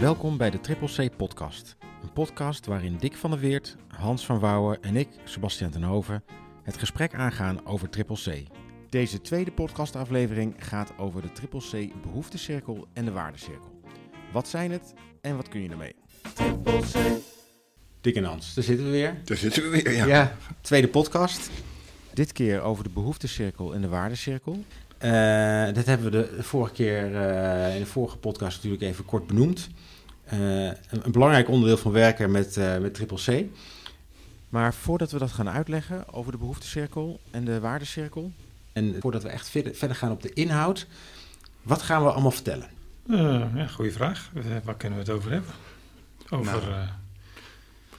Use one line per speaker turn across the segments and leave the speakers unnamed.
Welkom bij de Triple C Podcast. Een podcast waarin Dick van der Weert, Hans van Wouwen en ik, Sebastian ten Hoven, het gesprek aangaan over Triple C. Deze tweede podcastaflevering gaat over de Triple C behoeftecirkel en de waardecirkel. Wat zijn het en wat kun je ermee? Triple C. Dick en Hans, daar zitten we weer.
Daar zitten we weer, ja.
Ja, tweede podcast. Dit keer over de behoeftecirkel en de waardecirkel. Eh, dat hebben we de vorige keer eh, in de vorige podcast natuurlijk even kort benoemd. Eh, een, een belangrijk onderdeel van werken met, eh, met Triple C. Maar voordat we dat gaan uitleggen over de behoeftecirkel en de waardecirkel... en voordat we echt verder, verder gaan op de inhoud... wat gaan we allemaal vertellen?
Uh, ja, goede vraag. Uh, waar kunnen we het over hebben? Over.
Nou, uh...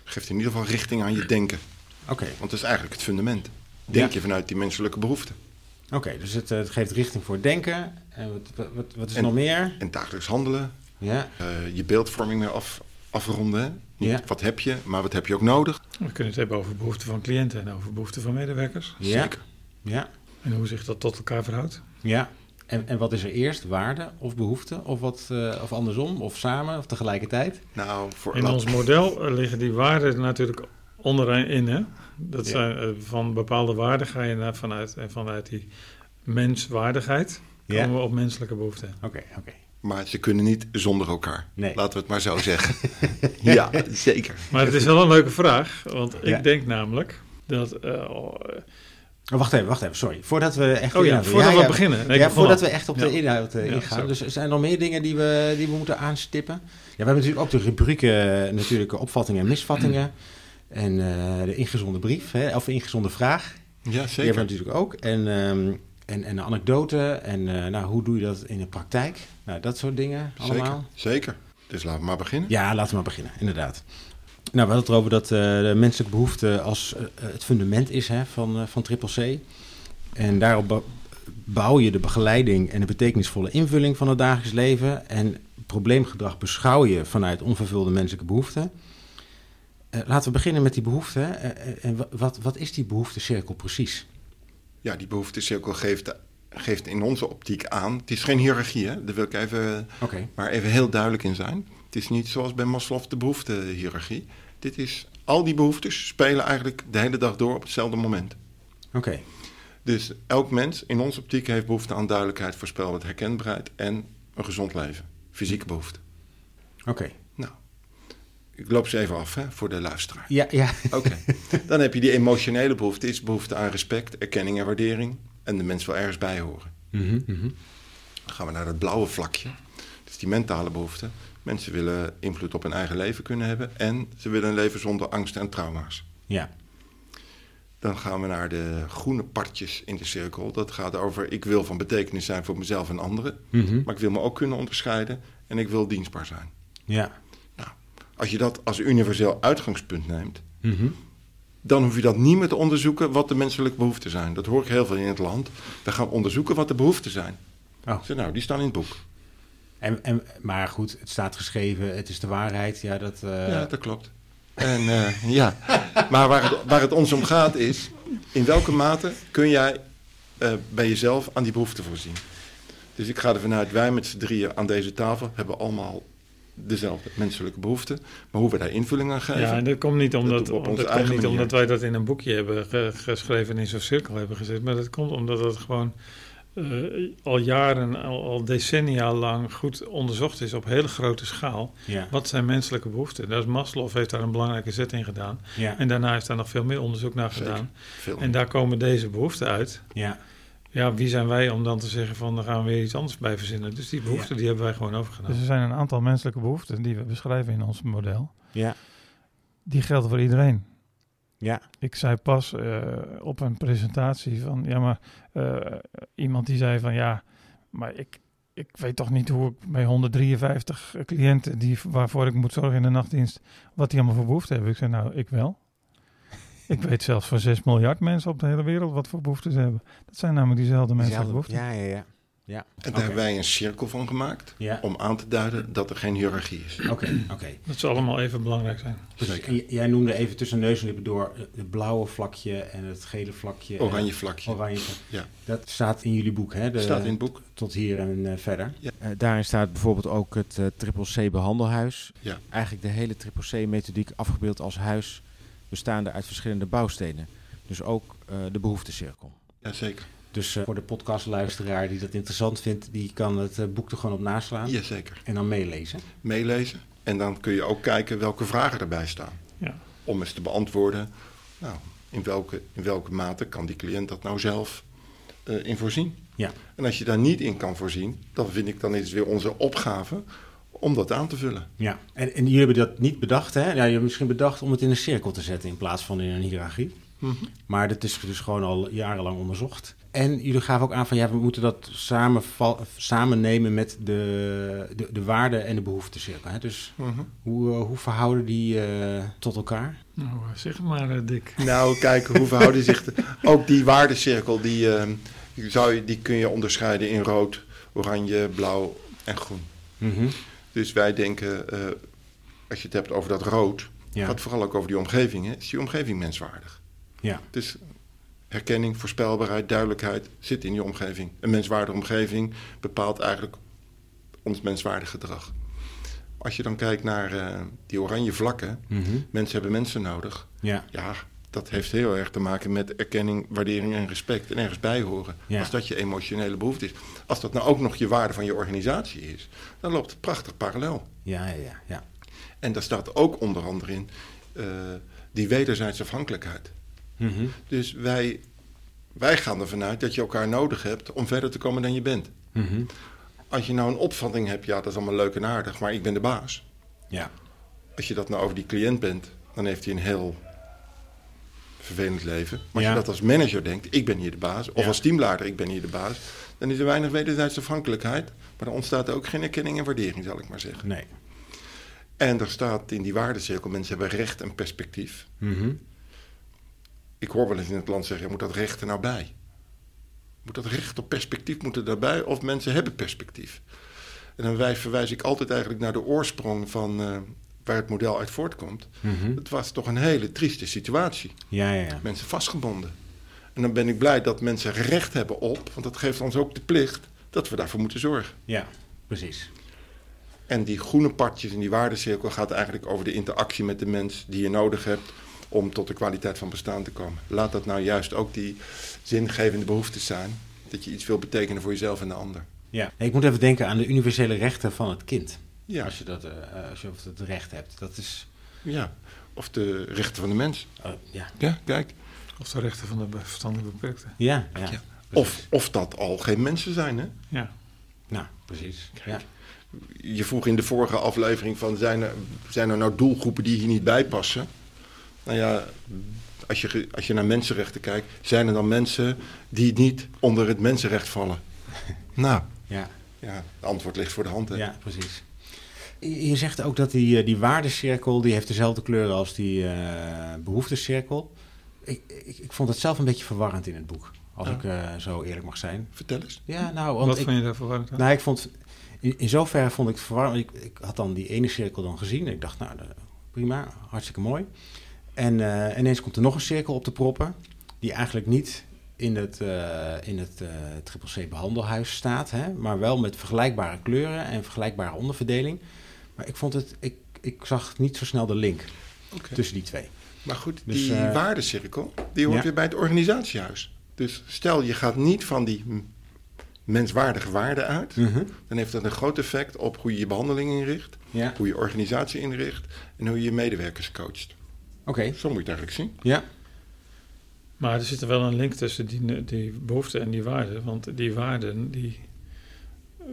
Geeft in ieder geval richting aan je denken.
Oké. Okay.
Want dat is eigenlijk het fundament. Denk ja. je vanuit die menselijke behoeften.
Oké, okay, dus het, het, geeft richting voor denken. En wat, wat, wat is en, nog meer?
En dagelijks handelen.
Ja.
je beeldvorming weer af, afronden. Niet ja. wat heb je, maar wat heb je ook nodig.
We kunnen het hebben over behoeften van cliënten en over behoeften van medewerkers.
Ja.
Zeker.
Ja.
En hoe zich dat tot elkaar verhoudt.
Ja. En, en wat is er eerst? Waarde of behoefte? Of, wat, uh, of andersom? Of samen? Of tegelijkertijd?
Nou, voor
In ons model liggen die waarden natuurlijk onderin. Hè? Dat ja. zijn, uh, van bepaalde waarden ga je naar vanuit. En vanuit die menswaardigheid komen
Ja.
we op menselijke behoeften.
Oké, okay, oké. Okay.
Maar ze kunnen niet zonder elkaar.
Nee.
Laten we het maar zo zeggen. ja, zeker.
Maar het is wel een leuke vraag. Want ik ja. denk namelijk dat... Uh,
Oh, wacht even, wacht even, sorry. Voordat we echt...
Oh ja, voordat
ja,
we
ja,
beginnen.
Nee, ja, voordat we echt op de inhoud uh, ingaan. Dus zijn er nog meer dingen die we, die we moeten aanstippen? Ja, we hebben natuurlijk ook de rubrieken, natuurlijk opvattingen en misvattingen. En uh, de ingezonde brief, hè, of ingezonde vraag.
Ja, zeker.
Die hebben we natuurlijk ook. En, um, en, en een anekdote. En uh, nou, hoe doe je dat in de praktijk? Nou, dat soort dingen allemaal.
Zeker, zeker. Dus laten we maar beginnen.
Ja, laten we maar beginnen, inderdaad. Nou, we hadden het erover dat uh, de menselijke behoefte als het fundament is hè, van, van Triple C. En daarop bouw je de begeleiding en de betekenisvolle invulling van het dagelijks leven. En probleemgedrag beschouw je vanuit onvervulde menselijke behoeften. Laten we beginnen met die behoefte. en wat, wat is die behoeftecirkel precies?
Ja, die behoeftecirkel geeft, geeft in onze optiek aan. Het is geen hiërarchie, hè? daar wil ik even,
okay.
maar even heel duidelijk in zijn. Het is niet zoals bij Maslow de behoeftehiërarchie. Dit is, al die behoeftes spelen eigenlijk de hele dag door op hetzelfde moment.
Oké. Okay.
Dus elk mens in onze optiek heeft behoefte aan duidelijkheid, voorspelbaarheid, herkenbaarheid en een gezond leven. Fysieke behoefte.
Oké. Okay.
Ik loop ze even af hè, voor de luisteraar.
Ja, ja.
Oké. Okay. Dan heb je die emotionele behoefte, is behoefte aan respect, erkenning en waardering. En de mens wil ergens bij horen.
Mm -hmm, mm -hmm.
Dan gaan we naar dat blauwe vlakje. Dat is die mentale behoefte. Mensen willen invloed op hun eigen leven kunnen hebben en ze willen een leven zonder angst en trauma's.
Ja.
Dan gaan we naar de groene partjes in de cirkel. Dat gaat over ik wil van betekenis zijn voor mezelf en anderen,
mm -hmm.
maar ik wil me ook kunnen onderscheiden en ik wil dienstbaar zijn.
Ja.
Als je dat als universeel uitgangspunt neemt,
mm -hmm.
dan hoef je dat niet meer te onderzoeken wat de menselijke behoeften zijn. Dat hoor ik heel veel in het land. We gaan onderzoeken wat de behoeften zijn.
Oh.
Zeg, nou, die staan in het boek.
En, en, maar goed, het staat geschreven, het is de waarheid. Ja, dat, uh...
ja, dat klopt. En uh, ja, maar waar het, waar het ons om gaat is, in welke mate kun jij uh, bij jezelf aan die behoeften voorzien? Dus ik ga ervan uit, wij met z'n drieën aan deze tafel hebben allemaal dezelfde menselijke behoeften. Maar hoe we daar invulling aan geven...
Ja, en dat komt niet omdat, dat dat komt niet omdat wij dat in een boekje hebben ge geschreven en in zo'n cirkel hebben gezet. Maar dat komt omdat het gewoon... Uh, al jaren, al, al, decennia lang goed onderzocht is op hele grote schaal.
Ja.
Wat zijn menselijke behoeften? Dat is Maslow heeft daar een belangrijke zet in gedaan.
Ja.
En daarna is daar nog veel meer onderzoek naar
Zeker.
gedaan.
Veel
en daar komen deze behoeften uit.
Ja.
Ja, wie zijn wij om dan te zeggen van, daar gaan we weer iets anders bij verzinnen. Dus die behoeften, die hebben wij gewoon overgenomen.
Dus er zijn een aantal menselijke behoeften die we beschrijven in ons model.
Ja.
Die gelden voor iedereen.
Ja.
Ik zei pas uh, op een presentatie van, ja, maar uh, iemand die zei van, ja, maar ik, ik weet toch niet hoe ik bij 153 cliënten die, waarvoor ik moet zorgen in de nachtdienst, wat die allemaal voor behoeften hebben. Ik zei, nou, ik wel. Ik weet zelfs voor 6 miljard mensen op de hele wereld wat voor behoeften ze hebben. Dat zijn namelijk diezelfde menselijke behoeften.
Ja, ja, ja.
Ja. En daar hebben wij een cirkel van gemaakt om aan te duiden dat er geen hiërarchie is.
Oké, oké.
Dat zou allemaal even belangrijk zijn.
Dus jij noemde even tussen neus en lippen door het blauwe vlakje en het gele vlakje.
Oranje vlakje.
Oranje Ja. Dat staat in jullie boek, hè?
De, staat in het boek.
Tot hier en uh, verder. Ja. Uh, daarin staat bijvoorbeeld ook het uh, Triple C behandelhuis. Ja. Eigenlijk de hele Triple C methodiek afgebeeld als huis bestaande uit verschillende bouwstenen. Dus ook de behoeftecirkel.
Jazeker.
Dus uh, voor de podcastluisteraar die dat interessant vindt, die kan het uh, boek er gewoon op naslaan.
Jazeker.
En dan meelezen.
Meelezen. En dan kun je ook kijken welke vragen erbij staan. Ja. Om eens te beantwoorden, nou, in welke, in welke mate kan die cliënt dat nou zelf uh, in voorzien. Ja. En als je daar niet in kan voorzien, dan vind ik dan is het weer onze opgave om dat aan te vullen.
Ja, en, en jullie hebben dat niet bedacht, hè? Ja, je hebt misschien bedacht om het in een cirkel te zetten in plaats van in een hiërarchie. Mm -hmm. Maar dat is dus gewoon al jarenlang onderzocht. En jullie gaven ook aan van ja, we moeten dat samen, samen nemen met de, de, de waarde en de behoeftecirkel. Hè? Dus uh hoe, uh, hoe verhouden die uh, tot elkaar?
Nou, eh, zeg maar, Dick.
Nou, kijk, hoe verhouden zich... De, ook die waardecirkel, die, die, zou je, die kun je onderscheiden in rood, oranje, blauw en groen. Mm -hmm. Dus wij denken, als je het hebt over dat rood... Ja. gaat vooral ook over die omgeving. Hè? Is die omgeving menswaardig? Ja. Dus herkenning, voorspelbaarheid, duidelijkheid zit in je omgeving. Een menswaardige omgeving bepaalt eigenlijk ons menswaardig gedrag. Als je dan kijkt naar uh, die oranje vlakken, mhm. mensen hebben mensen nodig. Ja. ja, dat heeft heel erg te maken met erkenning, waardering en respect en ergens bij horen. Als dat je emotionele behoefte is. Als dat nou ook nog je waarde van je organisatie is, dan loopt het prachtig parallel.
Ja, ja, ja.
En daar staat ook onder andere in uh, die wederzijdse afhankelijkheid. Mhm. Dus wij, wij gaan ervan uit dat je elkaar nodig hebt om verder te komen dan je bent. Mhm. Als je nou een opvatting hebt, ja, dat is allemaal leuk en aardig, maar ik ben de baas. Ja. Als je dat nou over die cliënt bent, dan heeft hij een heel vervelend leven. Maar als je dat als manager denkt, ik ben hier de baas, of als teamleider, ik ben hier de baas, dan is er weinig wederzijdse afhankelijkheid. Maar dan ontstaat er ook geen erkenning en waardering, zal ik maar zeggen. Nee. En er staat in die waardecirkel, mensen hebben recht en perspectief. Mm ik hoor wel eens in het land zeggen, moet dat recht er nou bij? Moet dat recht op perspectief moeten daarbij? Of mensen hebben perspectief? En dan verwijs ik altijd eigenlijk naar de oorsprong van uh, waar het model uit voortkomt. Mm Het was toch een hele trieste situatie. Ja, ja, ja. Mensen vastgebonden. En dan ben ik blij dat mensen recht hebben op, want dat geeft ons ook de plicht dat we daarvoor moeten zorgen.
Ja, precies.
En die groene partjes in die waardecirkel gaat eigenlijk over de interactie met de mens die je nodig hebt om tot de kwaliteit van bestaan te komen. Laat dat nou juist ook die zingevende behoeftes zijn. Dat je iets wil betekenen voor jezelf en de ander.
Ja, ik moet even denken aan de universele rechten van het kind. Ja. Als je dat uh, als je het recht hebt. Dat is...
Ja, of de rechten van de mens.
Uh, ja.
ja, kijk.
Of de rechten van de verstandelijk beperkten.
Ja, ja. ja.
Of, of dat al geen mensen zijn, hè?
Ja. Nou, precies. Ja.
Je vroeg in de vorige aflevering van... zijn er, zijn er nou doelgroepen die hier niet bij passen? Nou ja, als je, als je naar mensenrechten kijkt, zijn er dan mensen die niet onder het mensenrecht vallen? nou, ja. ja, het antwoord ligt voor de hand. Hè?
Ja, precies. Je zegt ook dat die, eh, die waardecirkel, die heeft dezelfde kleuren als die uh, behoeftecirkel. Ik, ik, ik, vond het zelf een beetje verwarrend in het boek, als ik uh, zo eerlijk mag zijn.
Vertel eens.
Ja, nou, want
Wat
ik,
vond je daar verwarrend
aan? Nou, ik vond, in, in zoverre vond ik het verwarrend. Ik, ik had dan die ene cirkel dan gezien en ik dacht, nou, prima, hartstikke mooi. En uh, ineens komt er nog een cirkel op te proppen, die eigenlijk niet in het, uh, in het uh, Triple C behandelhuis staat, hè, maar wel met vergelijkbare kleuren en vergelijkbare onderverdeling. Maar ik vond het, ik, ik zag niet zo snel de link okay. tussen die twee.
Maar goed, dus, die waardecirkel, die hoort ja. weer bij het organisatiehuis. Dus stel je gaat niet van die menswaardige waarden uit, uh -huh. dan heeft dat een groot effect op hoe je je behandeling inricht, ja. hoe je organisatie inricht en hoe je je medewerkers coacht.
Oké.
Zo moet je het eigenlijk zien.
Ja.
Maar er zit er wel een link tussen die, die behoeften en die waarden. Want die waarden, die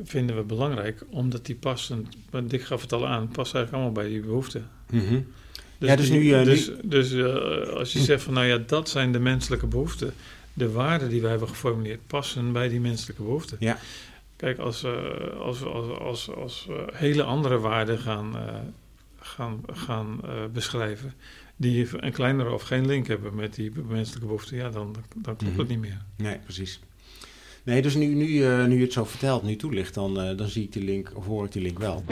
vinden we belangrijk, omdat die passen, Dick gaf het al aan, passen eigenlijk allemaal bij die behoeften. Mm -hmm. Dus, ja, dus, nu, uh, dus, dus uh, als je zegt van nou ja, dat zijn de menselijke behoeften. De waarden die wij hebben geformuleerd passen bij die menselijke behoeften. Ja. Kijk, als, uh, als, als, als, als we hele andere waarden gaan, gaan, gaan beschrijven, die een kleinere of geen link hebben met die menselijke behoeften, ja, dan, dan klopt mm -hmm. het niet meer.
Nee, precies. Nee, dus nu, nu, uh, nu je het zo vertelt, nu toelicht, dan, uh, dan zie ik die link, of hoor ik die link wel.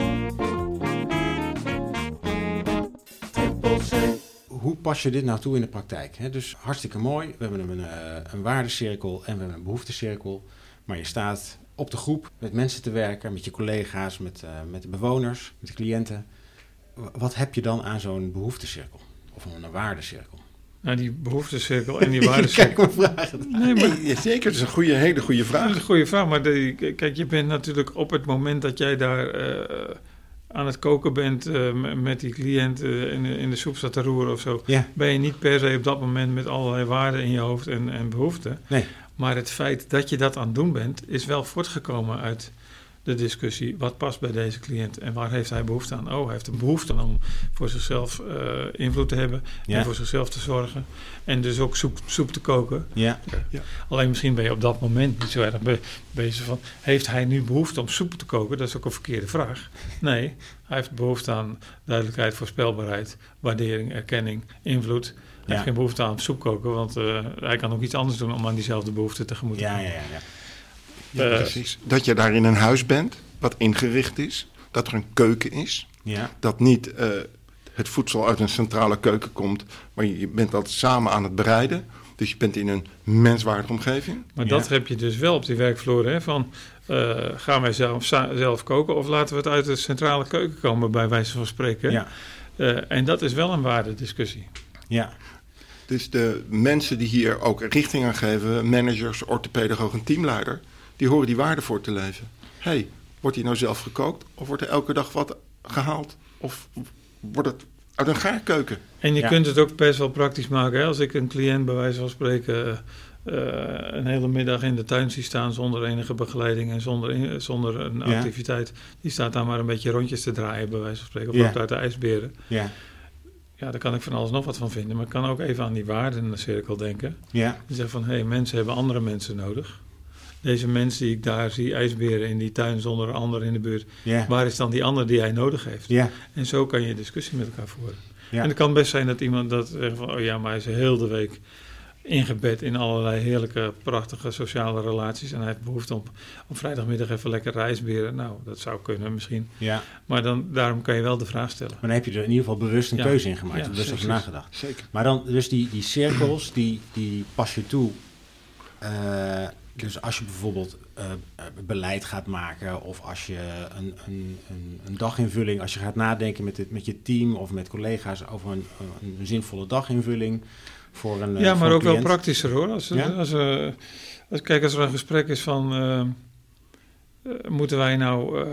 Hoe pas je dit nou toe in de praktijk? Dus hartstikke mooi. We hebben een, uh, een waardecirkel en we hebben een behoeftecirkel. Maar je staat op de groep met mensen te werken, met je collega's, met, met de bewoners, met de cliënten. Wat heb je dan aan zo'n behoeftecirkel? Of een waardecirkel?
Nou, die behoeftecirkel en die waardecirkel.
kijk, vragen. Nee, maar, zeker, dat is een goede, hele goede vraag. Dat
is een goede vraag, maar de, kijk, je bent natuurlijk op het moment dat jij daar uh, aan het koken bent uh, met die cliënt uh, in, de, in de soep staat te roeren of zo,
ja.
ben je niet per se op dat moment met allerlei waarden in je hoofd en, en behoeften.
Nee.
Maar het feit dat je dat aan het doen bent, is wel voortgekomen uit de discussie, wat past bij deze cliënt en waar heeft hij behoefte aan? Oh, hij heeft een behoefte aan om voor zichzelf uh, invloed te hebben
ja.
en voor zichzelf te zorgen. En dus ook soep, soep te koken.
Ja.
Ja.
Alleen misschien ben je op dat moment niet zo erg be bezig van, heeft hij nu behoefte om soep te koken? Dat is ook een verkeerde vraag. Nee, hij heeft behoefte aan duidelijkheid, voorspelbaarheid, waardering, erkenning, invloed. Hij
Ja.
heeft geen behoefte aan soep koken, want uh, hij kan ook iets anders doen om aan diezelfde behoefte tegemoet te
Ja,
gaan.
ja, ja. ja.
Ja,
Eh,
precies. Dat je daar in een huis bent, wat ingericht is. Dat er een keuken is.
ja.
Dat niet eh, het voedsel uit een centrale keuken komt, maar je bent dat samen aan het bereiden. Dus je bent in een menswaardige omgeving.
Maar
Ja.
dat heb je dus wel op die werkvloer. Hè, van, eh, gaan wij zelf, zelf koken of laten we het uit de centrale keuken komen, bij wijze van spreken.
Ja.
Eh, en dat is wel een waardediscussie.
Ja.
Dus de mensen die hier ook richting aan geven, managers, orthopedagoog en teamleider, die horen die waarde voor te leven. hey, wordt hier nou zelf gekookt of wordt er elke dag wat gehaald? Of wordt het uit een gaarkeuken?
En je
Ja.
kunt het ook best wel praktisch maken. Hè? Als ik een cliënt bij wijze van spreken eh, een hele middag in de tuin zie staan zonder enige begeleiding en zonder, in- zonder een
Ja.
activiteit. Die staat daar maar een beetje rondjes te draaien bij wijze van spreken. Of
Ja.
uit de ijsberen.
Ja.
Ja, daar kan ik van alles nog wat van vinden. Maar ik kan ook even aan die waarden in de cirkel denken.
Ja.
Die zeggen van, hé, hey, mensen hebben andere mensen nodig. Deze mensen die ik daar zie, ijsberen in die tuin zonder een ander in de buurt. Waar is dan die ander die hij nodig heeft?
Ja.
En zo kan je discussie met elkaar voeren.
Ja.
En het kan best zijn dat iemand dat zegt van, oh ja, maar hij is heel de week ingebed in allerlei heerlijke, prachtige sociale relaties. En hij heeft behoefte om op vrijdagmiddag even lekker ijsberen. Nou, dat zou kunnen misschien.
Ja.
Maar dan, daarom kan je wel de vraag stellen.
Maar dan heb je er in ieder geval bewust een
Ja.
keuze in gemaakt.
Ja,
bewust over nagedacht.
Zeker.
Maar dan, dus die, die cirkels, die, die pas je toe. eh, dus als je bijvoorbeeld eh, eh, beleid gaat maken, of als je een, een, een, een daginvulling, als je gaat nadenken met, het, met je team of met collega's over een, een, zinvolle daginvulling voor een. eh,
ja, maar ook wel praktischer hoor. Als,
Ja?
als, als, kijk, als er een gesprek is van... moeten wij nou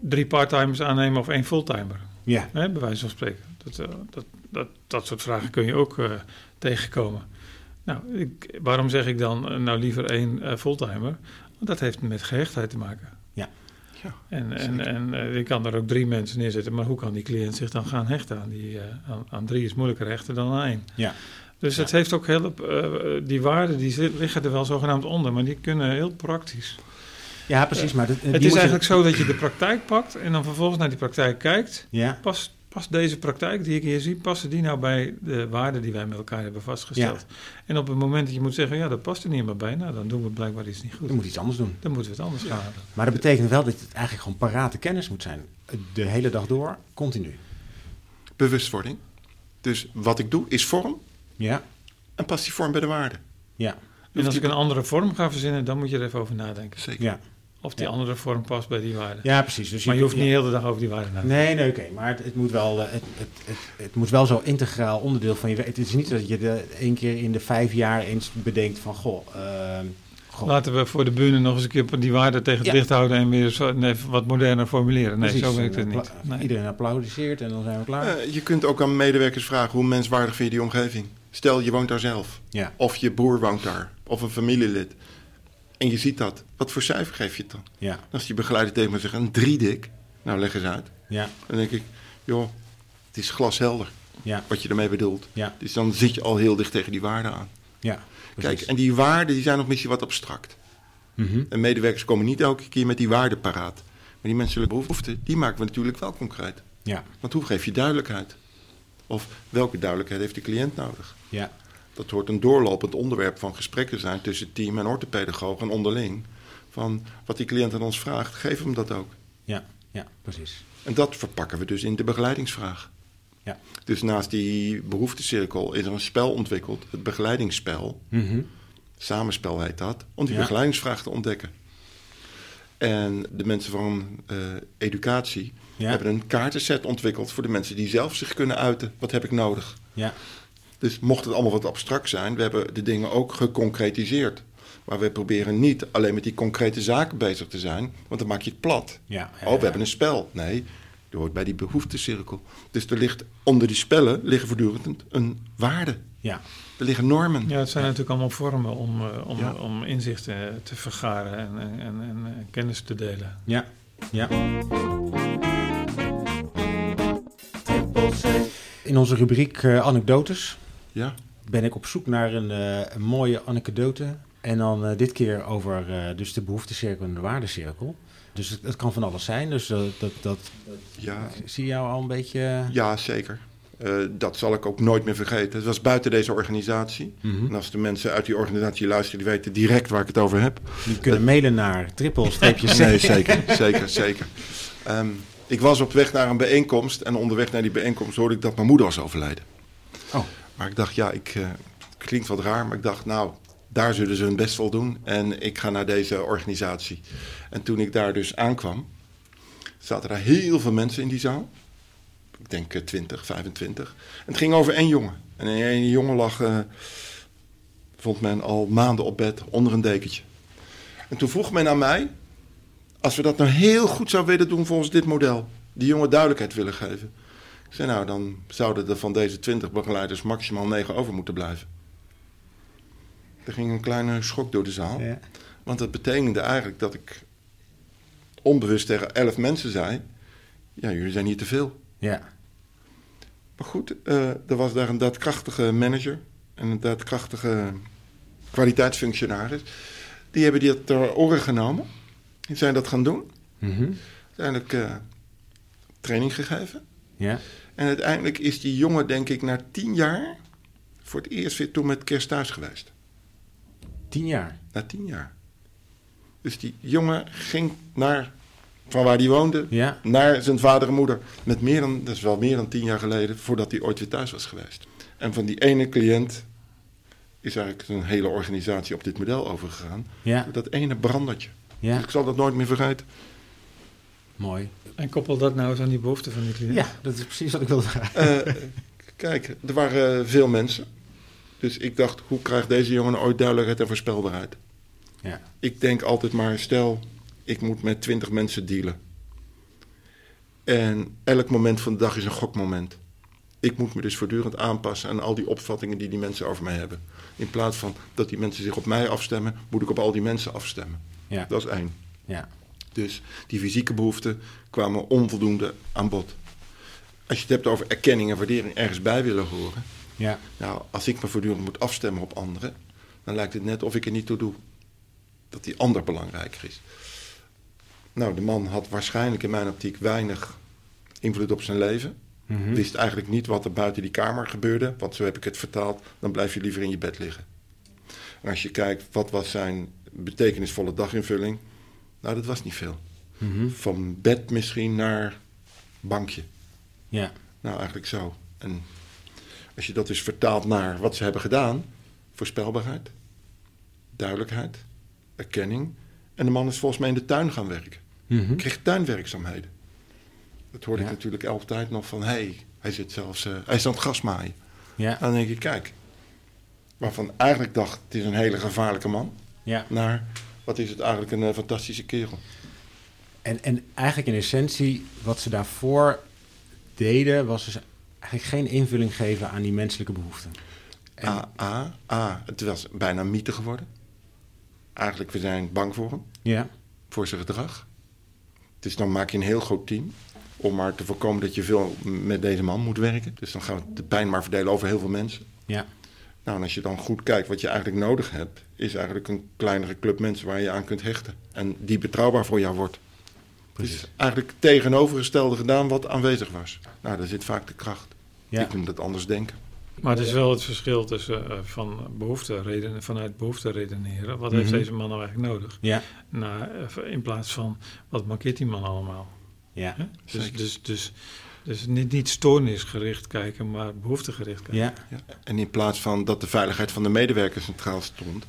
drie parttimers aannemen of één fulltimer?
Ja,
Hè, bij wijze van spreken. Dat, dat, dat, dat soort vragen kun je ook tegenkomen. Nou, ik, waarom zeg ik dan eh, nou liever één eh, fulltimer? Want dat heeft met gehechtheid te maken.
Ja.
Ja,
En, en, en eh, je kan er ook drie mensen neerzetten, maar hoe kan die cliënt zich dan gaan hechten aan die? eh, aan, aan drie is moeilijker hechten dan aan één.
Ja.
Dus het heeft ook heel, eh, die waarden die zit- liggen er wel zogenaamd onder, maar die kunnen heel praktisch.
ja precies. Maar dat,
het is
je-
eigenlijk zo dat je de praktijk pakt en dan vervolgens naar die praktijk kijkt
Ja,
past, past deze praktijk die ik hier zie, passen die nou bij de waarden die wij met elkaar hebben vastgesteld? En op het moment dat je moet zeggen, ja, dat past er niet meer bij, nou, dan doen we blijkbaar iets niet goed.
je moet iets anders doen.
Dan moeten we het anders gaan doen.
Maar dat betekent wel dat het eigenlijk gewoon parate kennis moet zijn. De hele dag door, continu.
Bewustwording. Dus wat ik doe is vorm
Ja,
en past die vorm bij de waarde.
ja,
En als ik een andere vorm ga verzinnen, dan moet je er even over nadenken.
Zeker.
ja.
Of die
Ja.
andere vorm past bij die waarden.
Ja, precies. Dus
maar je hoeft
ja.
niet heel de dag over die waarden na te denken.
Nee, nee, oké. Maar het, het moet wel, eh, het, het, het, het moet wel zo integraal onderdeel van je werk. Het is niet dat je de, één keer in de vijf jaar eens bedenkt van, goh, ehm, goh.
Laten we voor de bühne nog eens een keer die waarden tegen het
Ja.
licht houden en weer zo, nee, wat moderner formuleren. Nee,
Precies.
zo werkt het niet. Nee.
Iedereen applaudisseert en dan zijn we klaar.
Eh, je kunt ook aan medewerkers vragen hoe menswaardig vind je die omgeving. Stel, je woont daar zelf.
ja,
Of je broer woont daar. Of een familielid. En je ziet dat. Wat voor cijfer geef je het dan?
ja,
Als die begeleider tegen me zegt, een drie dik. Nou, leg eens uit.
ja,
Dan denk ik, joh, het is glashelder
ja,
wat je ermee bedoelt.
ja,
Dus dan zit je al heel dicht tegen die waarden aan.
ja.
Kijk, en die waarden die zijn nog misschien wat abstract.
Mhm.
En medewerkers komen niet elke keer met die waarden paraat. Maar die menselijke behoeften, die maken we natuurlijk wel concreet.
Ja,
Want hoe geef je duidelijkheid? Of welke duidelijkheid heeft de cliënt nodig?
ja,
Dat hoort een doorlopend onderwerp van gesprekken zijn tussen team en orthopedagoog en onderling. Van wat die cliënt aan ons vraagt, geef hem dat ook.
Ja, ja, precies.
En dat verpakken we dus in de begeleidingsvraag.
Ja.
Dus naast die behoeftecirkel is er een spel ontwikkeld, het begeleidingsspel.
Mhm.
Samenspel heet dat, om die
Ja.
begeleidingsvraag te ontdekken. En de mensen van eh, educatie
Ja.
hebben een kaartenset ontwikkeld voor de mensen die zelf zich kunnen uiten. Wat heb ik nodig?
Ja,
Dus mocht het allemaal wat abstract zijn, we hebben de dingen ook geconcretiseerd. Maar we proberen niet alleen met die concrete zaken bezig te zijn, want dan maak je het plat.
ja.
Oh, we hebben een spel. Nee, dat hoort bij die behoeftecirkel. Dus er ligt onder die spellen liggen voortdurend een waarde.
Ja,
Er liggen normen.
Ja, het zijn natuurlijk allemaal vormen om, eh, om,
Ja.
om inzichten te vergaren en, en, en, en eh, kennis te delen.
ja, ja. In onze rubriek eh, anekdotes
Ja,
ben ik op zoek naar een, eh, een mooie anekdote. En dan eh, dit keer over eh, dus de behoeftecirkel en de waardecirkel. Dus het, het kan van alles zijn. Dus dat, dat, dat
ja,
ik zie jou al een beetje...
ja zeker. Dat zal ik ook nooit meer vergeten. Het was buiten deze organisatie.
mhm.
En als de mensen uit die organisatie luisteren, die weten direct waar ik het over heb.
Die kunnen mailen naar triple-streepje
Nee, zeker, zeker, zeker. Ehm, ik was op weg naar een bijeenkomst en onderweg naar die bijeenkomst hoorde ik dat mijn moeder was overleden.
Oh.
Maar ik dacht, ja, ik, eh, klinkt wat raar, maar ik dacht, nou, daar zullen ze hun best wel doen. En ik ga naar deze organisatie. En toen ik daar dus aankwam, zaten er heel veel mensen in die zaal. Ik denk eh, 20, 25. En het ging over één jongen. En één jongen lag, eh, vond men al maanden op bed onder een dekentje. En toen vroeg men aan mij, als we dat nou heel goed zouden willen doen volgens dit model, die jongen duidelijkheid willen geven. Ik zei, nou, dan zouden er van deze 20 begeleiders maximaal 9 over moeten blijven. Er ging een kleine schok door de zaal.
Ja.
Want dat betekende eigenlijk dat ik onbewust tegen 11 mensen zei: Ja, jullie zijn hier te veel.
ja,
Maar goed, eh, er was daar een daadkrachtige manager en een daadkrachtige kwaliteitsfunctionaris. Die hebben dit ter oren genomen. Die zijn dat gaan doen.
Mhm.
Uiteindelijk eh, training gegeven.
Ja.
En uiteindelijk is die jongen, denk ik, na tien jaar voor het eerst weer toen met kerst thuis geweest.
Tien jaar.
Na tien jaar. Dus die jongen ging naar, van waar hij woonde,
Ja,
naar zijn vader en moeder. Met meer dan, dat is wel meer dan tien jaar geleden, voordat hij ooit weer thuis was geweest. En van die ene cliënt is eigenlijk een hele organisatie op dit model overgegaan.
ja,
Dat ene brandertje.
ja.
Ik zal dat nooit meer vergeten.
Mooi.
En koppel dat nou eens aan die behoeften van die cliënt.
Ja, dat is precies wat ik wilde vragen.
Eh, kijk, er waren veel mensen. Dus ik dacht, hoe krijgt deze jongen ooit duidelijkheid en voorspelbaarheid?
Ja,
Ik denk altijd maar, stel, ik moet met twintig mensen dealen. En elk moment van de dag is een gokmoment. Ik moet me dus voortdurend aanpassen aan al die opvattingen die die mensen over mij hebben. In plaats van dat die mensen zich op mij afstemmen, moet ik op al die mensen afstemmen.
ja,
Dat is één.
ja.
Dus die fysieke behoeften kwamen onvoldoende aan bod. Als je het hebt over erkenning en waardering ergens bij willen horen.
ja.
Nou, als ik me voortdurend moet afstemmen op anderen, dan lijkt het net of ik er niet toe doe. Dat die ander belangrijker is. Nou, de man had waarschijnlijk in mijn optiek weinig invloed op zijn leven.
Mhm.
Wist eigenlijk niet wat er buiten die kamer gebeurde, want zo heb ik het vertaald. Dan blijf je liever in je bed liggen. En als je kijkt, wat was zijn betekenisvolle daginvulling? Nou, dat was niet veel.
Mhm.
Van bed misschien naar bankje.
Ja,
Nou, eigenlijk zo. En als je dat dus vertaalt naar wat ze hebben gedaan, voorspelbaarheid, duidelijkheid, erkenning. En de man is volgens mij in de tuin gaan werken.
Mhm.
Kreeg tuinwerkzaamheden. Dat hoorde
Ja.
ik natuurlijk altijd nog van, hé, hey, hij zit zelfs, eh, hij is aan het gras maaien.
ja,
Dan denk ik, kijk, waarvan eigenlijk dacht, het is een hele gevaarlijke man,
ja.
naar, wat is het eigenlijk een eh, fantastische kerel.
En, en eigenlijk in essentie, wat ze daarvoor deden, was dus eigenlijk geen invulling geven aan die menselijke behoeften. En-
A, A, A, het was bijna een mythe geworden. Eigenlijk, we zijn bang voor hem.
Ja,
voor zijn gedrag. Dus dan maak je een heel groot team om maar te voorkomen dat je veel met deze man moet werken. Dus dan gaan we de pijn maar verdelen over heel veel mensen.
ja,
Nou, en als je dan goed kijkt wat je eigenlijk nodig hebt, is eigenlijk een kleinere club mensen waar je aan kunt hechten. En die betrouwbaar voor jou wordt.
precies.
Dus eigenlijk het tegenovergestelde gedaan wat aanwezig was. Nou, daar zit vaak de kracht.
Ja,
Ik noem dat anders denken.
Maar het is wel het verschil tussen uh, van behoefte redenen, vanuit behoefte redeneren. Wat heeft mhm. deze man nou eigenlijk nodig?
Ja.
Naar, in plaats van wat markeert die man allemaal?
Ja.
Dus, dus, dus, dus niet, niet stoornisgericht kijken, maar behoeftegericht kijken.
Ja.
ja. En in plaats van dat de veiligheid van de medewerker centraal stond,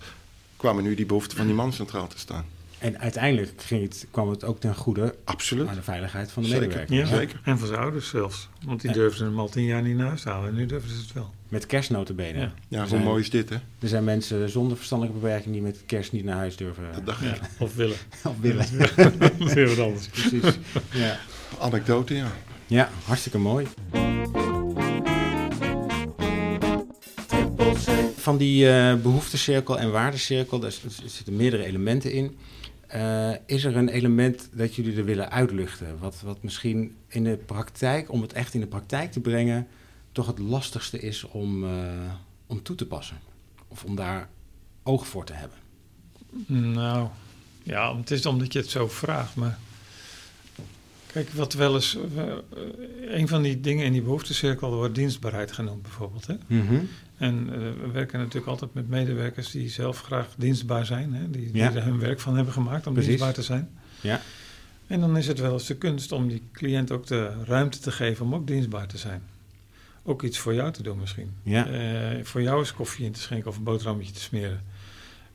kwamen nu die behoeften van die man centraal te staan.
En uiteindelijk ging het, kwam het ook ten goede
Absoluut.
aan de veiligheid van de
zeker.
medewerker.
Ja,
zeker.
En van zijn ouders zelfs. Want die durfden hem al tien jaar niet naar huis te halen. En nu durven ze het wel.
Met kerstnotenbenen.
Ja, ja hoe mooi is dit, hè?
Er zijn mensen zonder verstandelijke beperking die met kerst niet naar huis durven.
Dat dacht ik.
of willen.
of willen.
dat is weer wat anders.
Precies. Ja.
Anekdote, ja.
Ja, hartstikke mooi. Van die uh, behoeftecirkel en waardecirkel, daar zitten meerdere elementen in. Uh, is er een element dat jullie er willen uitluchten? Wat, wat misschien in de praktijk, om het echt in de praktijk te brengen, toch het lastigste is om, uh, om toe te passen? Of om daar oog voor te hebben?
Nou, ja, het is omdat je het zo vraagt, maar Kijk, wat wel eens. Uh, een van die dingen in die behoeftecirkel wordt dienstbaarheid genoemd, bijvoorbeeld. Hè?
Mm -hmm.
En uh, we werken natuurlijk altijd met medewerkers die zelf graag dienstbaar zijn. Hè? Die, die er hun werk van hebben gemaakt om Precies. dienstbaar te zijn.
Ja.
En dan is het wel eens de kunst om die cliënt ook de ruimte te geven om ook dienstbaar te zijn. Ook iets voor jou te doen misschien.
Ja.
Uh, voor jou is koffie in te schenken of een boterhammetje te smeren.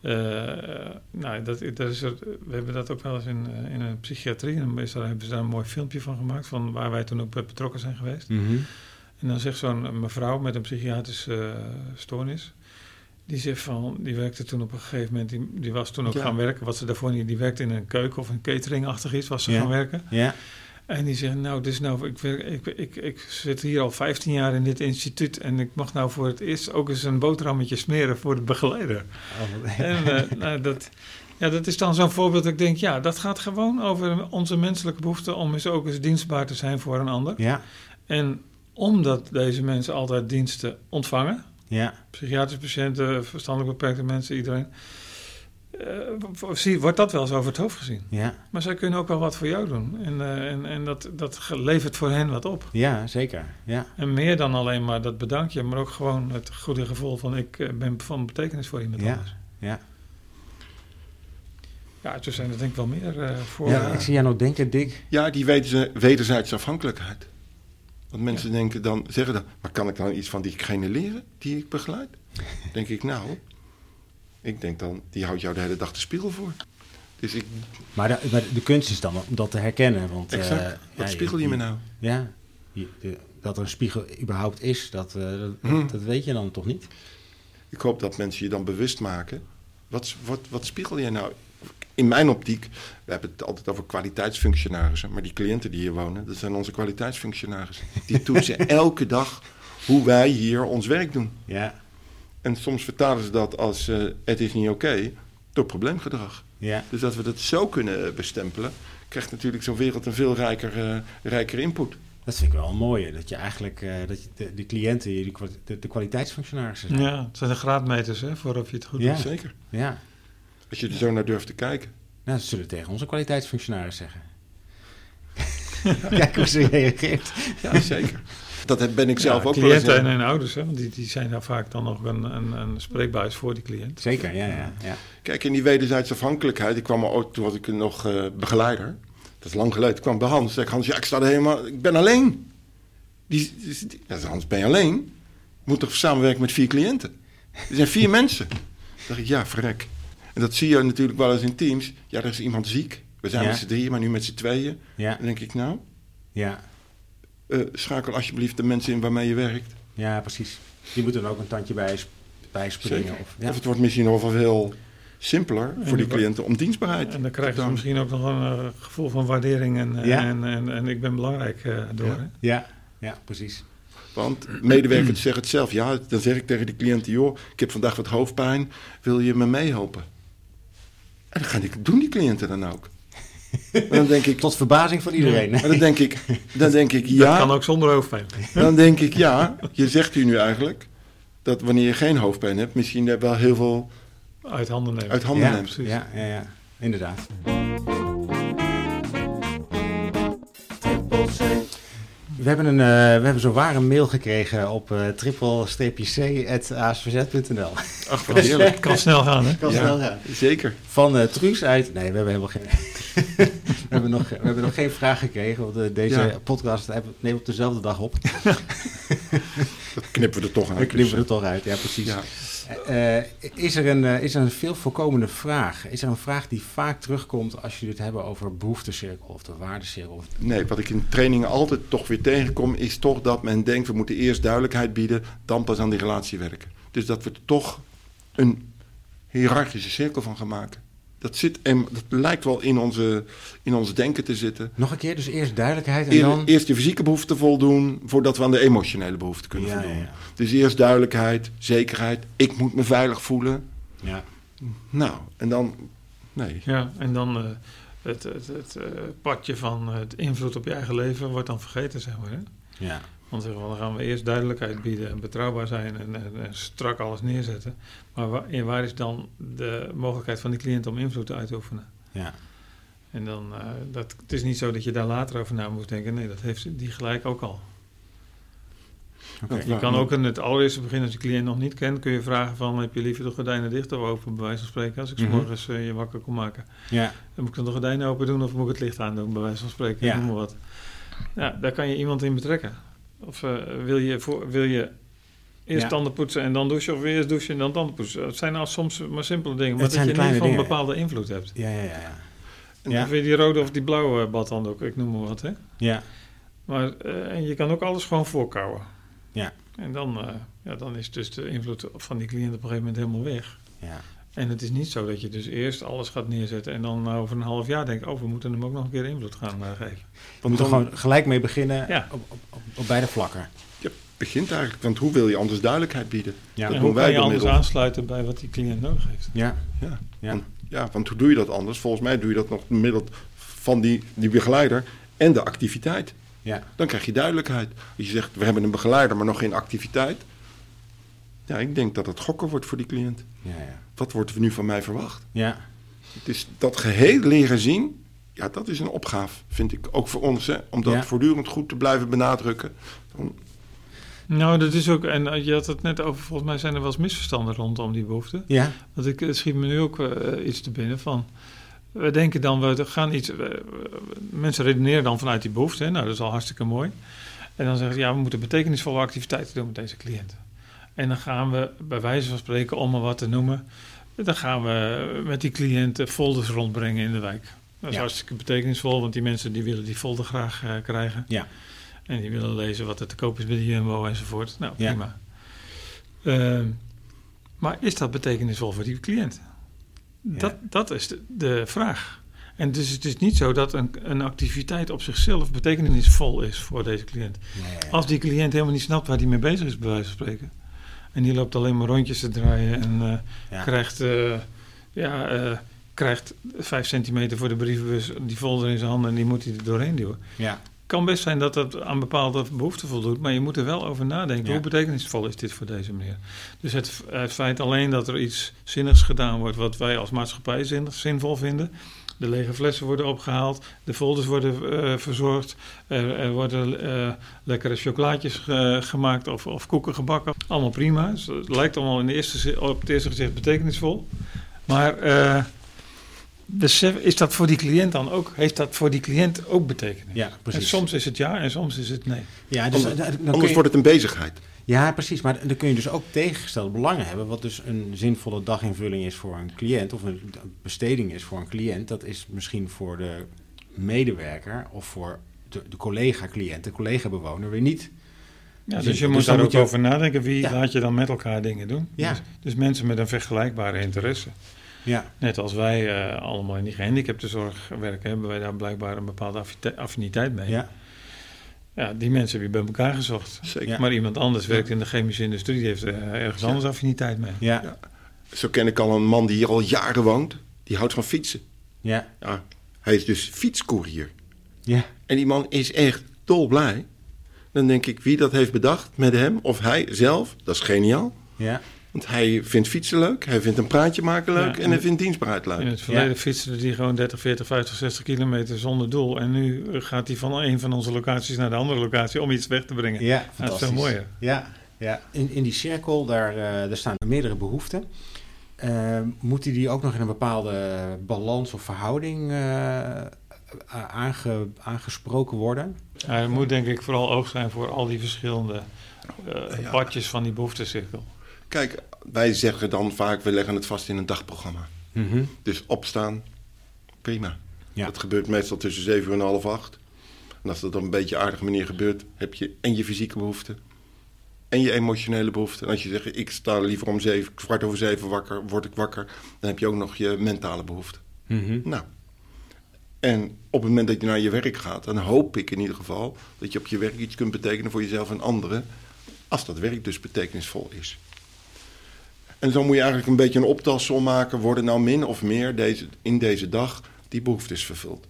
Uh, nou, dat, dat is er, we hebben dat ook wel eens in, uh, in een psychiatrie. En daar, hebben ze daar een mooi filmpje van gemaakt, van waar wij toen ook betrokken zijn geweest.
Mm -hmm.
En dan zegt zo'n mevrouw met een psychiatrische uh, stoornis, die zegt van, die werkte toen op een gegeven moment, die, die was toen ook ja. gaan werken, wat ze daarvoor niet, die werkte in een keuken of een cateringachtig iets, was ze
ja.
gaan werken.
Ja.
En die zegt, nou, dus nou ik, ik, ik, ik, zit hier al 15 jaar in dit instituut en ik mag nou voor het eerst ook eens een boterhammetje smeren voor de begeleider.
Oh,
en uh, nou, dat, ja, dat is dan zo'n voorbeeld dat ik denk, ja, dat gaat gewoon over onze menselijke behoefte om eens ook eens dienstbaar te zijn voor een ander.
Ja.
En omdat deze mensen altijd diensten ontvangen,
ja.
psychiatrische patiënten, verstandelijk beperkte mensen, iedereen, wordt dat wel eens over het hoofd gezien.
Ja.
Maar zij kunnen ook wel wat voor jou doen. En, uh, en, en dat, dat levert voor hen wat op.
Ja, zeker. Ja.
En meer dan alleen maar dat bedankje, maar ook gewoon het goede gevoel van ik uh, ben van betekenis voor iemand
ja.
anders.
Ja.
Ja, er zijn er denk ik wel meer voor.
Ja, ik zie jou nog denken, Dick.
Ja, die wederzijdse afhankelijkheid. Want mensen ja. denken dan, zeggen dan, maar kan ik dan iets van diegene leren die ik begeleid? denk ik, nou, ik denk dan, die houdt jou de hele dag de spiegel voor. Dus ik...
maar, de, maar de kunst is dan om dat te herkennen. Want,
exact.
Uh,
Wat ja, spiegel je, je me nou?
Ja, je, de, dat er een spiegel überhaupt is, dat, uh, dat, hmm. dat, weet je dan toch niet?
Ik hoop dat mensen je dan bewust maken. Wat, wat, wat spiegel jij nou? In mijn optiek, we hebben het altijd over kwaliteitsfunctionarissen. Maar die cliënten die hier wonen, dat zijn onze kwaliteitsfunctionarissen. Die toetsen elke dag hoe wij hier ons werk doen.
Ja.
En soms vertalen ze dat als uh, het is niet oké okay, door probleemgedrag.
Ja.
Dus dat we dat zo kunnen bestempelen, krijgt natuurlijk zo'n wereld een veel rijker, uh, rijker input.
Dat vind ik wel mooi, dat je eigenlijk uh, dat je de, de, cliënten, de, de kwaliteitsfunctionarissen zijn.
Ja, het zijn de graadmeters hè, voor of je het goed
ja.
doet.
Zeker.
Ja.
Als je er zo naar durft te kijken.
Nou, dat zullen we tegen onze kwaliteitsfunctionaris zeggen. Kijk hoe ze reageert.
Ja, zeker. Dat ben ik zelf
ja,
ook
cliënten
wel
en hun ouders, hè, want die, die zijn daar vaak dan nog een, een, een spreekbuis voor die cliënt.
Zeker, ja, ja, ja.
Kijk, in die wederzijdse afhankelijkheid, ik kwam ook, toen was ik nog uh, begeleider. Dat is lang geleden. Ik kwam bij Hans. Zeg Hans, ja, ik sta er helemaal, ik ben alleen. Die, die, die ja, Hans, ben je alleen? Moet toch samenwerken met vier cliënten? Er zijn vier mensen. Dan dacht ik, ja, verrek. En dat zie je natuurlijk wel eens in teams. Ja, er is iemand ziek. We zijn
Ja.
met z'n drieën, maar nu met z'n tweeën.
Ja,
Dan denk ik, nou,
ja,
eh, schakel alsjeblieft de mensen in waarmee je werkt.
ja, precies. Die moeten er ook een tandje bij, sp- bij springen. Of, ja.
Of het wordt misschien nog wel veel simpeler voor die cliënten om dienstbaarheid
En dan krijgen ze misschien ook nog een eh, gevoel van waardering en, eh,
Ja.
en, en, en ik ben belangrijk eh, door.
Ja.
ja, ja, precies.
Want medewerkers zeggen het zelf. Ja, dan zeg ik tegen die cliënten... joh, ik heb vandaag wat hoofdpijn. Wil je me meehelpen? En dan gaan die, doen die cliënten dan ook. En dan denk ik...
Tot verbazing van iedereen.
Maar dan denk ik, dan denk ik
Dat
ja.
kan ook zonder hoofdpijn.
Dan denk ik ja. Je zegt u nu eigenlijk dat wanneer je geen hoofdpijn hebt, misschien er wel heel veel
Uit handen nemen.
uit handen
ja,
neemt.
precies.
Ja, ja, ja, inderdaad. We hebben, een, uh, we hebben zo waar een mail gekregen op uh, triple-c.asvz.nl.
Ach, wat heerlijk.
kan snel gaan, hè?
Kan snel gaan.
Zeker.
Van uh, Truus uit... Nee, we hebben helemaal geen... we, hebben nog, we hebben nog geen vraag gekregen, want deze ja. podcast neemt op dezelfde dag op.
dat knippen we er toch uit.
Dat knippen we er toch uit, ja, precies. Ja. Uh, is, er een, uh, is er een veel voorkomende vraag? Is er een vraag die vaak terugkomt als jullie het hebben over behoeftecirkel of de waardecirkel?
Nee, wat ik in trainingen altijd toch weer tegenkom, is toch dat men denkt: we moeten eerst duidelijkheid bieden, dan pas aan die relatie werken. Dus dat we er toch een hiërarchische cirkel van gaan maken. Dat, zit, en dat lijkt wel in onze, in ons denken te zitten.
Nog een keer, dus eerst duidelijkheid en dan...
Eerst je fysieke behoeften voldoen, voordat we aan de emotionele behoeften kunnen
ja,
voldoen.
Ja, ja.
Dus eerst duidelijkheid, zekerheid. Ik moet me veilig voelen.
Ja.
Nou, en dan... Nee.
Ja, en dan uh, het, het, het uh, padje van het invloed op je eigen leven wordt dan vergeten, zeg maar. Hè?
Ja.
Want zeggen we, dan gaan we eerst duidelijkheid bieden en betrouwbaar zijn en, en, en strak alles neerzetten. Maar waar, waar, is dan de mogelijkheid van die cliënt om invloed uit te oefenen?
Ja.
En dan, uh, dat, het is niet zo dat je daar later over na moet denken. Nee, dat heeft die gelijk ook al. Okay. Je kan ook in het allereerste begin, als je cliënt nog niet kent, kun je vragen van, heb je liever de gordijnen dicht of open, bij wijze van spreken, als ik -hmm. morgens uh, je wakker kom maken.
Ja.
Dan moet ik dan de gordijnen open doen of moet ik het licht aandoen, bij wijze van spreken,
ja.
noem maar wat. Ja, daar kan je iemand in betrekken. Of uh, wil, je voor, wil je eerst ja. tanden poetsen en dan douchen, of eerst douchen en dan tanden poetsen? Het zijn nou soms maar simpele dingen, maar
het
dat je in ieder geval een bepaalde invloed hebt.
Ja, ja, ja. ja.
En die rode of die blauwe badhanddoek, ik noem maar wat, hè?
Ja.
Maar, uh, en je kan ook alles gewoon voorkouwen.
Ja.
En dan, uh, ja, dan is dus de invloed van die cliënt op een gegeven moment helemaal weg.
Ja.
En het is niet zo dat je dus eerst alles gaat neerzetten en dan over een half jaar denkt, oh, we moeten hem ook nog een keer invloed gaan uh, geven.
We moeten gewoon gelijk mee beginnen
ja.
op, op, op, op, beide vlakken.
Ja, begint eigenlijk, want hoe wil je anders duidelijkheid bieden?
Ja. Dat en hoe kan je anders middel. aansluiten bij wat die cliënt nodig heeft?
Ja,
ja.
ja.
Want, ja, want hoe doe je dat anders? Volgens mij doe je dat nog middel van die, die begeleider en de activiteit.
Ja.
Dan krijg je duidelijkheid. Als je zegt, we hebben een begeleider, maar nog geen activiteit. Ja, ik denk dat het gokken wordt voor die cliënt.
Ja, ja.
Wat wordt er nu van mij verwacht?
Ja.
Het is dat geheel leren zien, ja, dat is een opgave, vind ik. Ook voor ons, hè, om dat
Ja.
voortdurend goed te blijven benadrukken. Dan-
Nou, dat is ook, en je had het net over, volgens mij zijn er wel eens misverstanden rondom die behoeften.
Ja.
Want ik schiet me nu ook uh, iets te binnen van. We denken dan, we gaan iets. We, mensen redeneren dan vanuit die behoefte. Hè? Nou, dat is al hartstikke mooi. En dan zeggen ze, ja, we moeten betekenisvolle activiteiten doen met deze cliënt. En dan gaan we, bij wijze van spreken, om maar wat te noemen. Dan gaan we met die cliënten folders rondbrengen in de wijk. Dat is
Ja.
hartstikke betekenisvol, want die mensen die willen die folder graag uh, krijgen.
Ja.
En die willen lezen wat er te koop is bij de Jumbo enzovoort. Nou,
Ja.
prima. Uh, maar is dat betekenisvol voor die cliënt?
Ja.
Dat, dat is de, de, vraag. En dus het is niet zo dat een, een activiteit op zichzelf betekenisvol is voor deze cliënt.
Ja.
Als die cliënt helemaal niet snapt waar hij mee bezig is, bij wijze van spreken. En die loopt alleen maar rondjes te draaien en
Ja.
krijgt, uh, ja, uh, krijgt vijf centimeter voor de brievenbus die folder in zijn handen en die moet hij er doorheen duwen.
Ja.
kan best zijn dat dat aan bepaalde behoeften voldoet, maar je moet er wel over nadenken.
Ja.
Hoe betekenisvol is dit voor deze meneer? Dus het, het feit alleen dat er iets zinnigs gedaan wordt, wat wij als maatschappij zin, zinvol vinden. De lege flessen worden opgehaald, de folders worden uh, verzorgd, er, er worden uh, lekkere chocolaatjes uh, gemaakt of, of, koeken gebakken. Allemaal prima. Dus het lijkt allemaal in de eerste, op het eerste gezicht betekenisvol. Maar eh, besef, is dat voor die cliënt dan ook, heeft dat voor die cliënt ook betekenis?
Ja, precies.
En soms is het ja en soms is het nee.
Ja, dus,
Anders,
dan kun
anders
je-
wordt het een bezigheid.
Ja, precies. Maar dan kun je dus ook tegengestelde belangen hebben. Wat dus een zinvolle daginvulling is voor een cliënt. Of een besteding is voor een cliënt. Dat is misschien voor de medewerker of voor de, de collega-cliënt, de collega-bewoner weer niet.
Ja,
Dus
dus
je- dus
moet
dan
daar
moet
ook
je-
over nadenken. Wie
Ja.
laat je dan met elkaar dingen doen?
Ja.
Dus, dus mensen met een vergelijkbare interesse.
Ja,
Net als wij eh, allemaal in die gehandicaptenzorg werken, hebben wij daar blijkbaar een bepaalde affiniteit mee.
ja,
Ja, die mensen heb je bij elkaar gezocht.
Zeker.
Ja.
Maar iemand anders werkt in de chemische industrie, die heeft er ergens
Ja.
anders affiniteit mee.
ja,
Ja. Zo ken ik al een man die hier al jaren woont. Die houdt van fietsen.
ja,
Ja, hij is dus fietscourier.
ja.
En die man is echt dolblij. Dan denk ik, wie dat heeft bedacht met hem of hij zelf, dat is geniaal.
ja.
Want hij vindt fietsen leuk, hij vindt een praatje maken leuk en, hij vindt dienstbaarheid leuk.
In het verleden ja. fietste hij gewoon 30, 40, 50, 60 kilometer zonder doel. En nu gaat hij van een van onze locaties naar de andere locatie om iets weg te brengen.
Ja,
dat is veel mooier.
Ja, ja. In, in die cirkel, daar, uh, daar staan meerdere behoeften. Uh, moet die ook nog in een bepaalde balans of verhouding uh, aange, aangesproken worden?
Ja, er moet denk ik vooral oog zijn voor al die verschillende ja. badjes van die behoeftecirkel.
Kijk, wij zeggen dan vaak, we leggen het vast in een dagprogramma. Mm -hmm. Dus opstaan, prima. Ja. Dat gebeurt meestal tussen 7 uur en half acht. En als dat op een beetje aardige manier gebeurt, heb je en je fysieke behoeften en je emotionele behoeften. En als je zegt, ik sta liever om zeven, kwart over zeven wakker, word ik wakker, dan heb je ook nog je mentale behoeften. Mm -hmm. Nou, en op het moment dat je naar je werk gaat, dan hoop ik in ieder geval dat je op je werk iets kunt betekenen voor jezelf en anderen, als dat werk dus betekenisvol is. En zo moet je eigenlijk een beetje een optelsom maken. Worden nou min of meer deze, in deze dag die behoeftes vervuld?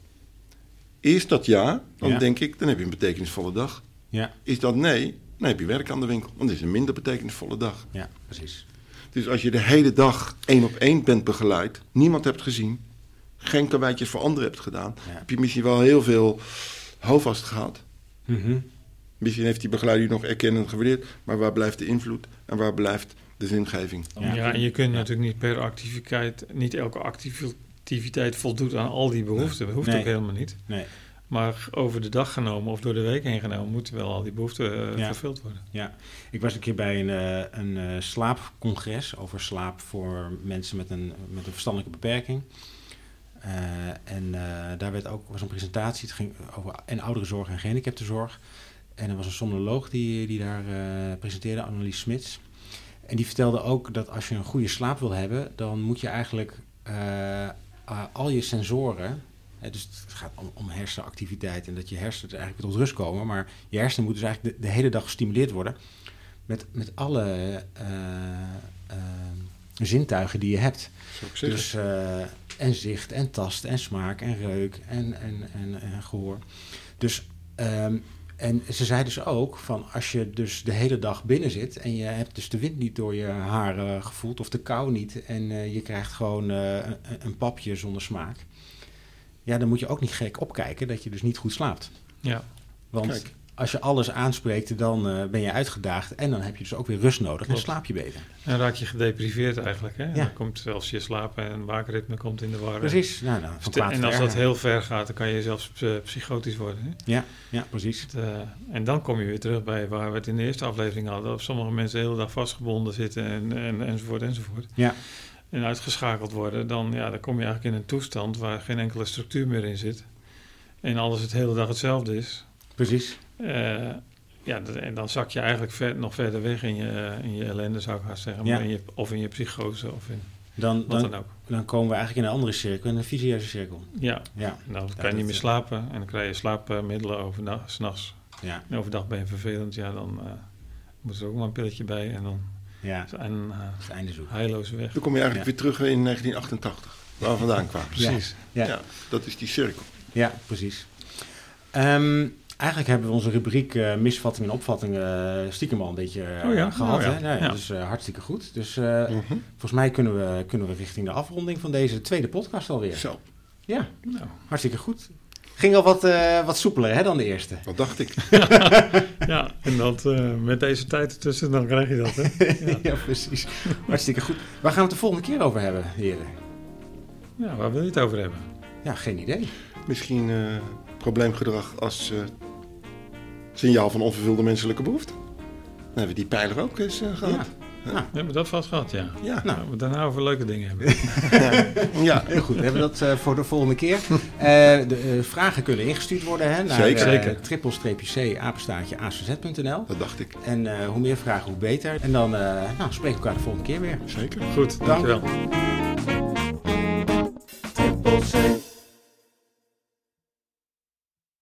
Is dat ja, dan ja. denk ik, dan heb je een betekenisvolle dag.
Ja.
Is dat nee, dan heb je werk aan de winkel. Want het is een minder betekenisvolle dag.
Ja, precies.
Dus als je de hele dag één op één bent begeleid, niemand hebt gezien, geen karweitjes voor anderen hebt gedaan, ja. heb je misschien wel heel veel houvast gehad. Mm -hmm. Misschien heeft die begeleider nog erkennend gewaardeerd, maar waar blijft de invloed en waar blijft de zingeving.
Ja, ja en je kunt ja. natuurlijk niet per activiteit, niet elke activiteit voldoet aan al die behoeften. Nee. Dat hoeft nee. ook helemaal niet.
Nee.
Maar over de dag genomen of door de week heen genomen, moeten wel al die behoeften uh,
ja.
vervuld worden.
Ja, ik was een keer bij een, uh, een uh, slaapcongres over slaap voor mensen met een, met een verstandelijke beperking. en daar werd ook, was een presentatie, het ging over en ouderenzorg en gehandicaptenzorg. En er was een somnoloog die, die daar presenteerde, Annelies Smits. En die vertelde ook dat als je een goede slaap wil hebben, dan moet je eigenlijk uh, uh, al je sensoren. Hè, dus het gaat om, om, hersenactiviteit en dat je hersenen eigenlijk tot rust komen. Maar je hersenen moeten dus eigenlijk de, de hele dag gestimuleerd worden. Met, met alle uh, zintuigen die je hebt. Dus en zicht en tast en smaak en reuk en, en, en, en gehoor. Dus um, en ze zei dus ook van als je dus de hele dag binnen zit en je hebt dus de wind niet door je haren gevoeld of de kou niet en uh, je krijgt gewoon uh, een, een, papje zonder smaak. Ja, dan moet je ook niet gek opkijken dat je dus niet goed slaapt.
Ja.
Want Kijk. Als je alles aanspreekt, dan uh, ben je uitgedaagd en dan heb je dus ook weer rust nodig Klopt. en slaap je beter.
En raak je gedepriveerd eigenlijk. Hè? Ja. Dan komt zelfs je slaap en waakritme komt in de war.
Precies. Nou, nou,
van en als dat heel ver gaat, dan kan je zelfs uh, psychotisch worden. Hè?
Ja, ja, precies.
Het, uh, en dan kom je weer terug bij waar we het in de eerste aflevering hadden. Of sommige mensen de hele dag vastgebonden zitten en, en, enzovoort enzovoort.
Ja.
En uitgeschakeld worden, dan, ja, dan kom je eigenlijk in een toestand waar geen enkele structuur meer in zit. En alles het hele dag hetzelfde is.
Precies.
Uh, ja, en dan zak je eigenlijk ver, nog verder weg in je, in je ellende, zou ik haast zeggen. Ja. Maar in je, of in je psychose of in
dan,
wat
dan,
dan ook.
Dan komen we eigenlijk in een andere cirkel, in een visieuze cirkel.
Ja,
ja.
dan kan je niet meer slapen en dan krijg je slaapmiddelen overdag, s'nachts.
Ja.
En overdag ben je vervelend, ja, dan uh, moet er ook maar een pilletje bij en dan
ja.
is een uh,
het einde zoeken.
heilloze weg.
Dan kom je eigenlijk ja. weer terug in 1988, waar we vandaan kwamen.
Precies.
Ja. ja. dat is die cirkel.
Ja, precies. Um, Eigenlijk hebben we onze rubriek uh, misvattingen en opvattingen uh, stiekem al een beetje uh,
oh ja?
gehad.
Oh ja.
Hè? Nou,
ja.
Dus hartstikke goed. Dus mm -hmm. volgens mij kunnen we, kunnen we richting de afronding van deze tweede podcast alweer.
Zo.
Ja, nou. hartstikke goed. Ging al wat, wat soepeler hè, dan de eerste.
Dat dacht ik.
ja, en dat, met deze tijd ertussen, dan krijg je dat. Hè?
Ja. ja, precies. Hartstikke goed. Waar gaan we het de volgende keer over hebben, heren?
Ja, waar wil je het over hebben?
Ja, geen idee.
Misschien probleemgedrag als signaal van onvervulde menselijke behoefte. Dan hebben we die pijler ook eens uh, gehad.
Ja.
Ja. Nou, we hebben dat vast gehad, ja.
ja.
Nou, we daarna over leuke dingen hebben.
ja, heel goed. We hebben dat uh, voor de volgende keer. Uh, de uh, vragen kunnen ingestuurd worden hè, naar
Zeker.
Zeker.
triple-c apenstaartje acz.nl.
Dat dacht ik.
En hoe meer vragen, hoe beter. En dan nou, spreken we elkaar de volgende keer weer.
Zeker.
Goed, dankjewel.
Dank. Triple C.